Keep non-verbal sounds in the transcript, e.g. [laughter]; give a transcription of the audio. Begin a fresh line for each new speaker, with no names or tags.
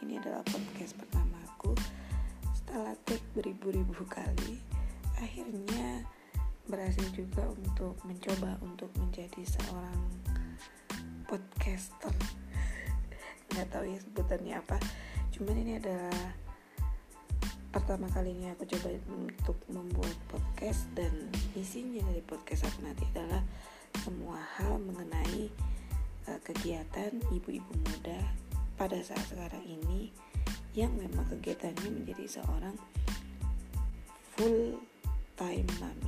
Ini adalah podcast pertama aku Setelah take beribu-ribu kali Akhirnya berhasil juga untuk mencoba untuk menjadi seorang podcaster. [laughs] Gak tahu ya sebutannya apa. Cuman ini adalah pertama kalinya aku coba untuk membuat podcast Dan isinya dari podcast aku nanti adalah semua hal mengenai uh, kegiatan ibu-ibu muda pada saat sekarang ini yang memang kegiatannya menjadi seorang full time mommy